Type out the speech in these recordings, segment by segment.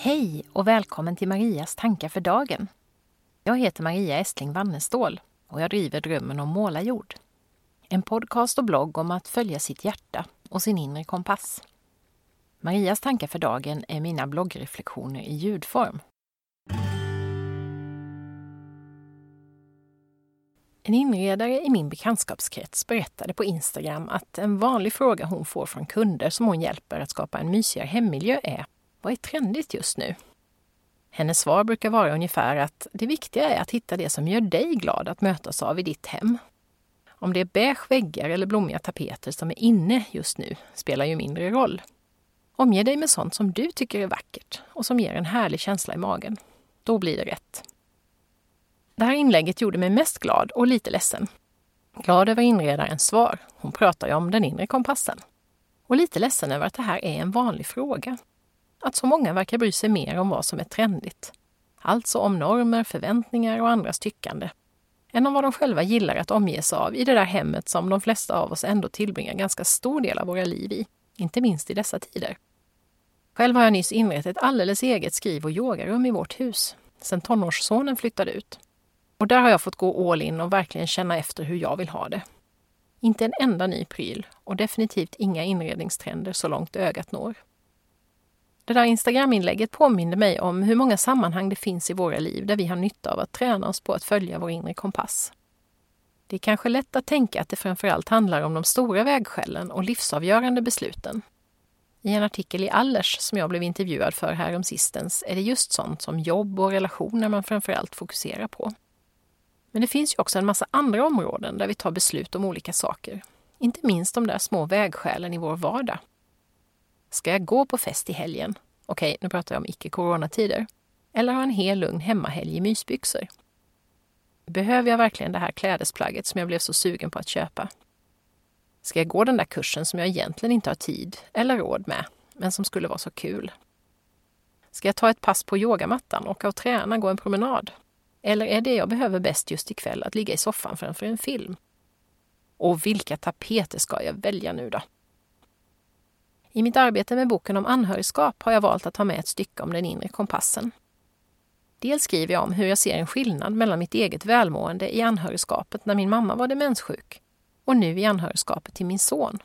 Hej och välkommen till Marias tankar för dagen. Jag heter Maria Estling Wannestål och jag driver Drömmen om målarjord. En podcast och blogg om att följa sitt hjärta och sin inre kompass. Marias tankar för dagen är mina bloggreflektioner i ljudform. En inredare i min bekantskapskrets berättade på Instagram att en vanlig fråga hon får från kunder som hon hjälper att skapa en mysigare hemmiljö är vad är trendigt just nu? Hennes svar brukar vara ungefär att det viktiga är att hitta det som gör dig glad att mötas av i ditt hem. Om det är beige väggar eller blommiga tapeter som är inne just nu spelar ju mindre roll. Omge dig med sånt som du tycker är vackert och som ger en härlig känsla i magen. Då blir det rätt. Det här inlägget gjorde mig mest glad och lite ledsen. Glad över inredarens svar. Hon pratar ju om den inre kompassen. Och lite ledsen över att det här är en vanlig fråga att så många verkar bry sig mer om vad som är trendigt. Alltså om normer, förväntningar och andras tyckande, än om vad de själva gillar att omges av i det där hemmet som de flesta av oss ändå tillbringar ganska stor del av våra liv i, inte minst i dessa tider. Själv har jag nyss inrett ett alldeles eget skriv och yogarum i vårt hus, sedan tonårssonen flyttade ut. Och där har jag fått gå all in och verkligen känna efter hur jag vill ha det. Inte en enda ny pryl och definitivt inga inredningstrender så långt ögat når. Det där Instagram-inlägget påminde mig om hur många sammanhang det finns i våra liv där vi har nytta av att träna oss på att följa vår inre kompass. Det är kanske lätt att tänka att det framförallt handlar om de stora vägskälen och livsavgörande besluten. I en artikel i Allers som jag blev intervjuad för här sistens är det just sånt som jobb och relationer man framförallt fokuserar på. Men det finns ju också en massa andra områden där vi tar beslut om olika saker. Inte minst de där små vägskälen i vår vardag. Ska jag gå på fest i helgen? Okej, nu pratar jag om icke-coronatider. Eller ha en hel lugn hemmahelg i mysbyxor? Behöver jag verkligen det här klädesplagget som jag blev så sugen på att köpa? Ska jag gå den där kursen som jag egentligen inte har tid eller råd med, men som skulle vara så kul? Ska jag ta ett pass på yogamattan, åka och träna, gå en promenad? Eller är det jag behöver bäst just ikväll att ligga i soffan framför en film? Och vilka tapeter ska jag välja nu då? I mitt arbete med boken om anhörigskap har jag valt att ha med ett stycke om den inre kompassen. Dels skriver jag om hur jag ser en skillnad mellan mitt eget välmående i anhörigskapet när min mamma var demenssjuk och nu i anhörigskapet till min son.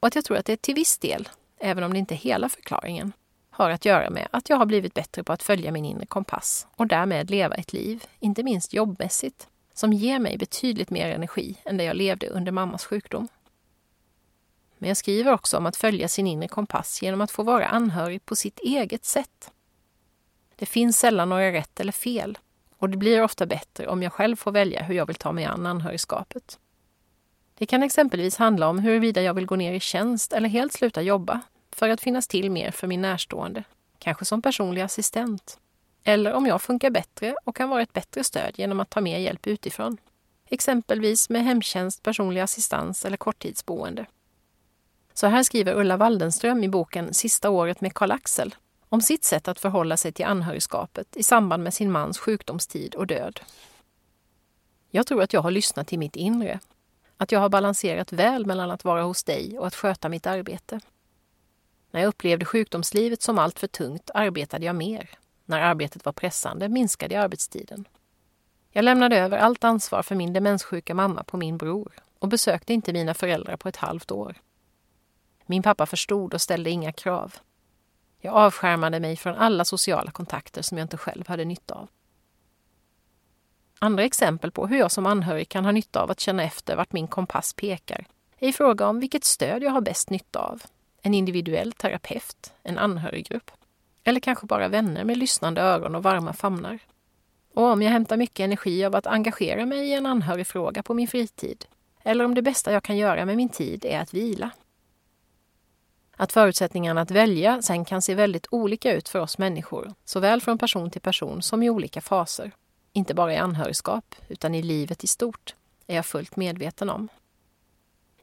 Och att jag tror att det till viss del, även om det inte är hela förklaringen, har att göra med att jag har blivit bättre på att följa min inre kompass och därmed leva ett liv, inte minst jobbmässigt, som ger mig betydligt mer energi än det jag levde under mammas sjukdom. Men jag skriver också om att följa sin inre kompass genom att få vara anhörig på sitt eget sätt. Det finns sällan några rätt eller fel och det blir ofta bättre om jag själv får välja hur jag vill ta mig an anhörigskapet. Det kan exempelvis handla om huruvida jag vill gå ner i tjänst eller helt sluta jobba för att finnas till mer för min närstående, kanske som personlig assistent. Eller om jag funkar bättre och kan vara ett bättre stöd genom att ta mer hjälp utifrån. Exempelvis med hemtjänst, personlig assistans eller korttidsboende. Så här skriver Ulla Waldenström i boken Sista året med Karl-Axel om sitt sätt att förhålla sig till anhörigskapet i samband med sin mans sjukdomstid och död. Jag tror att jag har lyssnat till mitt inre. Att jag har balanserat väl mellan att vara hos dig och att sköta mitt arbete. När jag upplevde sjukdomslivet som alltför tungt arbetade jag mer. När arbetet var pressande minskade jag arbetstiden. Jag lämnade över allt ansvar för min demenssjuka mamma på min bror och besökte inte mina föräldrar på ett halvt år. Min pappa förstod och ställde inga krav. Jag avskärmade mig från alla sociala kontakter som jag inte själv hade nytta av. Andra exempel på hur jag som anhörig kan ha nytta av att känna efter vart min kompass pekar är i fråga om vilket stöd jag har bäst nytta av. En individuell terapeut, en anhöriggrupp eller kanske bara vänner med lyssnande öron och varma famnar. Och om jag hämtar mycket energi av att engagera mig i en anhörigfråga på min fritid eller om det bästa jag kan göra med min tid är att vila. Att förutsättningarna att välja sen kan se väldigt olika ut för oss människor, såväl från person till person som i olika faser. Inte bara i anhörigskap, utan i livet i stort, är jag fullt medveten om.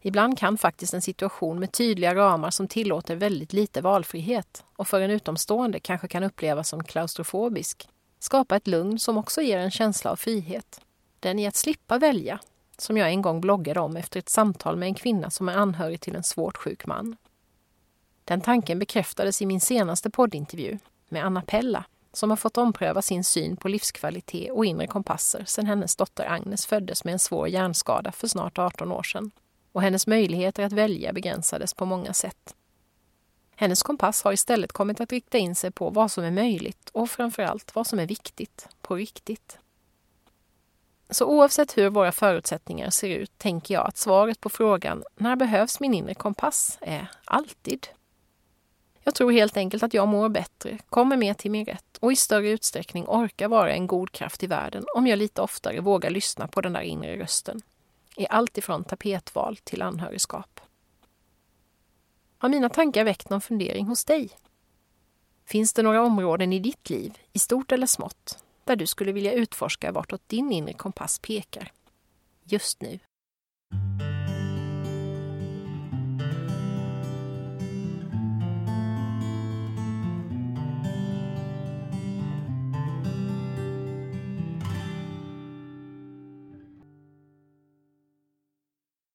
Ibland kan faktiskt en situation med tydliga ramar som tillåter väldigt lite valfrihet och för en utomstående kanske kan upplevas som klaustrofobisk, skapa ett lugn som också ger en känsla av frihet. Den i att slippa välja, som jag en gång bloggade om efter ett samtal med en kvinna som är anhörig till en svårt sjuk man. Den tanken bekräftades i min senaste poddintervju med Anna Pella som har fått ompröva sin syn på livskvalitet och inre kompasser sedan hennes dotter Agnes föddes med en svår hjärnskada för snart 18 år sedan och hennes möjligheter att välja begränsades på många sätt. Hennes kompass har istället kommit att rikta in sig på vad som är möjligt och framförallt vad som är viktigt, på riktigt. Så oavsett hur våra förutsättningar ser ut tänker jag att svaret på frågan när behövs min inre kompass är alltid. Jag tror helt enkelt att jag mår bättre, kommer mer till min rätt och i större utsträckning orkar vara en god kraft i världen om jag lite oftare vågar lyssna på den där inre rösten. I allt ifrån tapetval till anhörigskap. Har mina tankar väckt någon fundering hos dig? Finns det några områden i ditt liv, i stort eller smått, där du skulle vilja utforska vartåt din inre kompass pekar? Just nu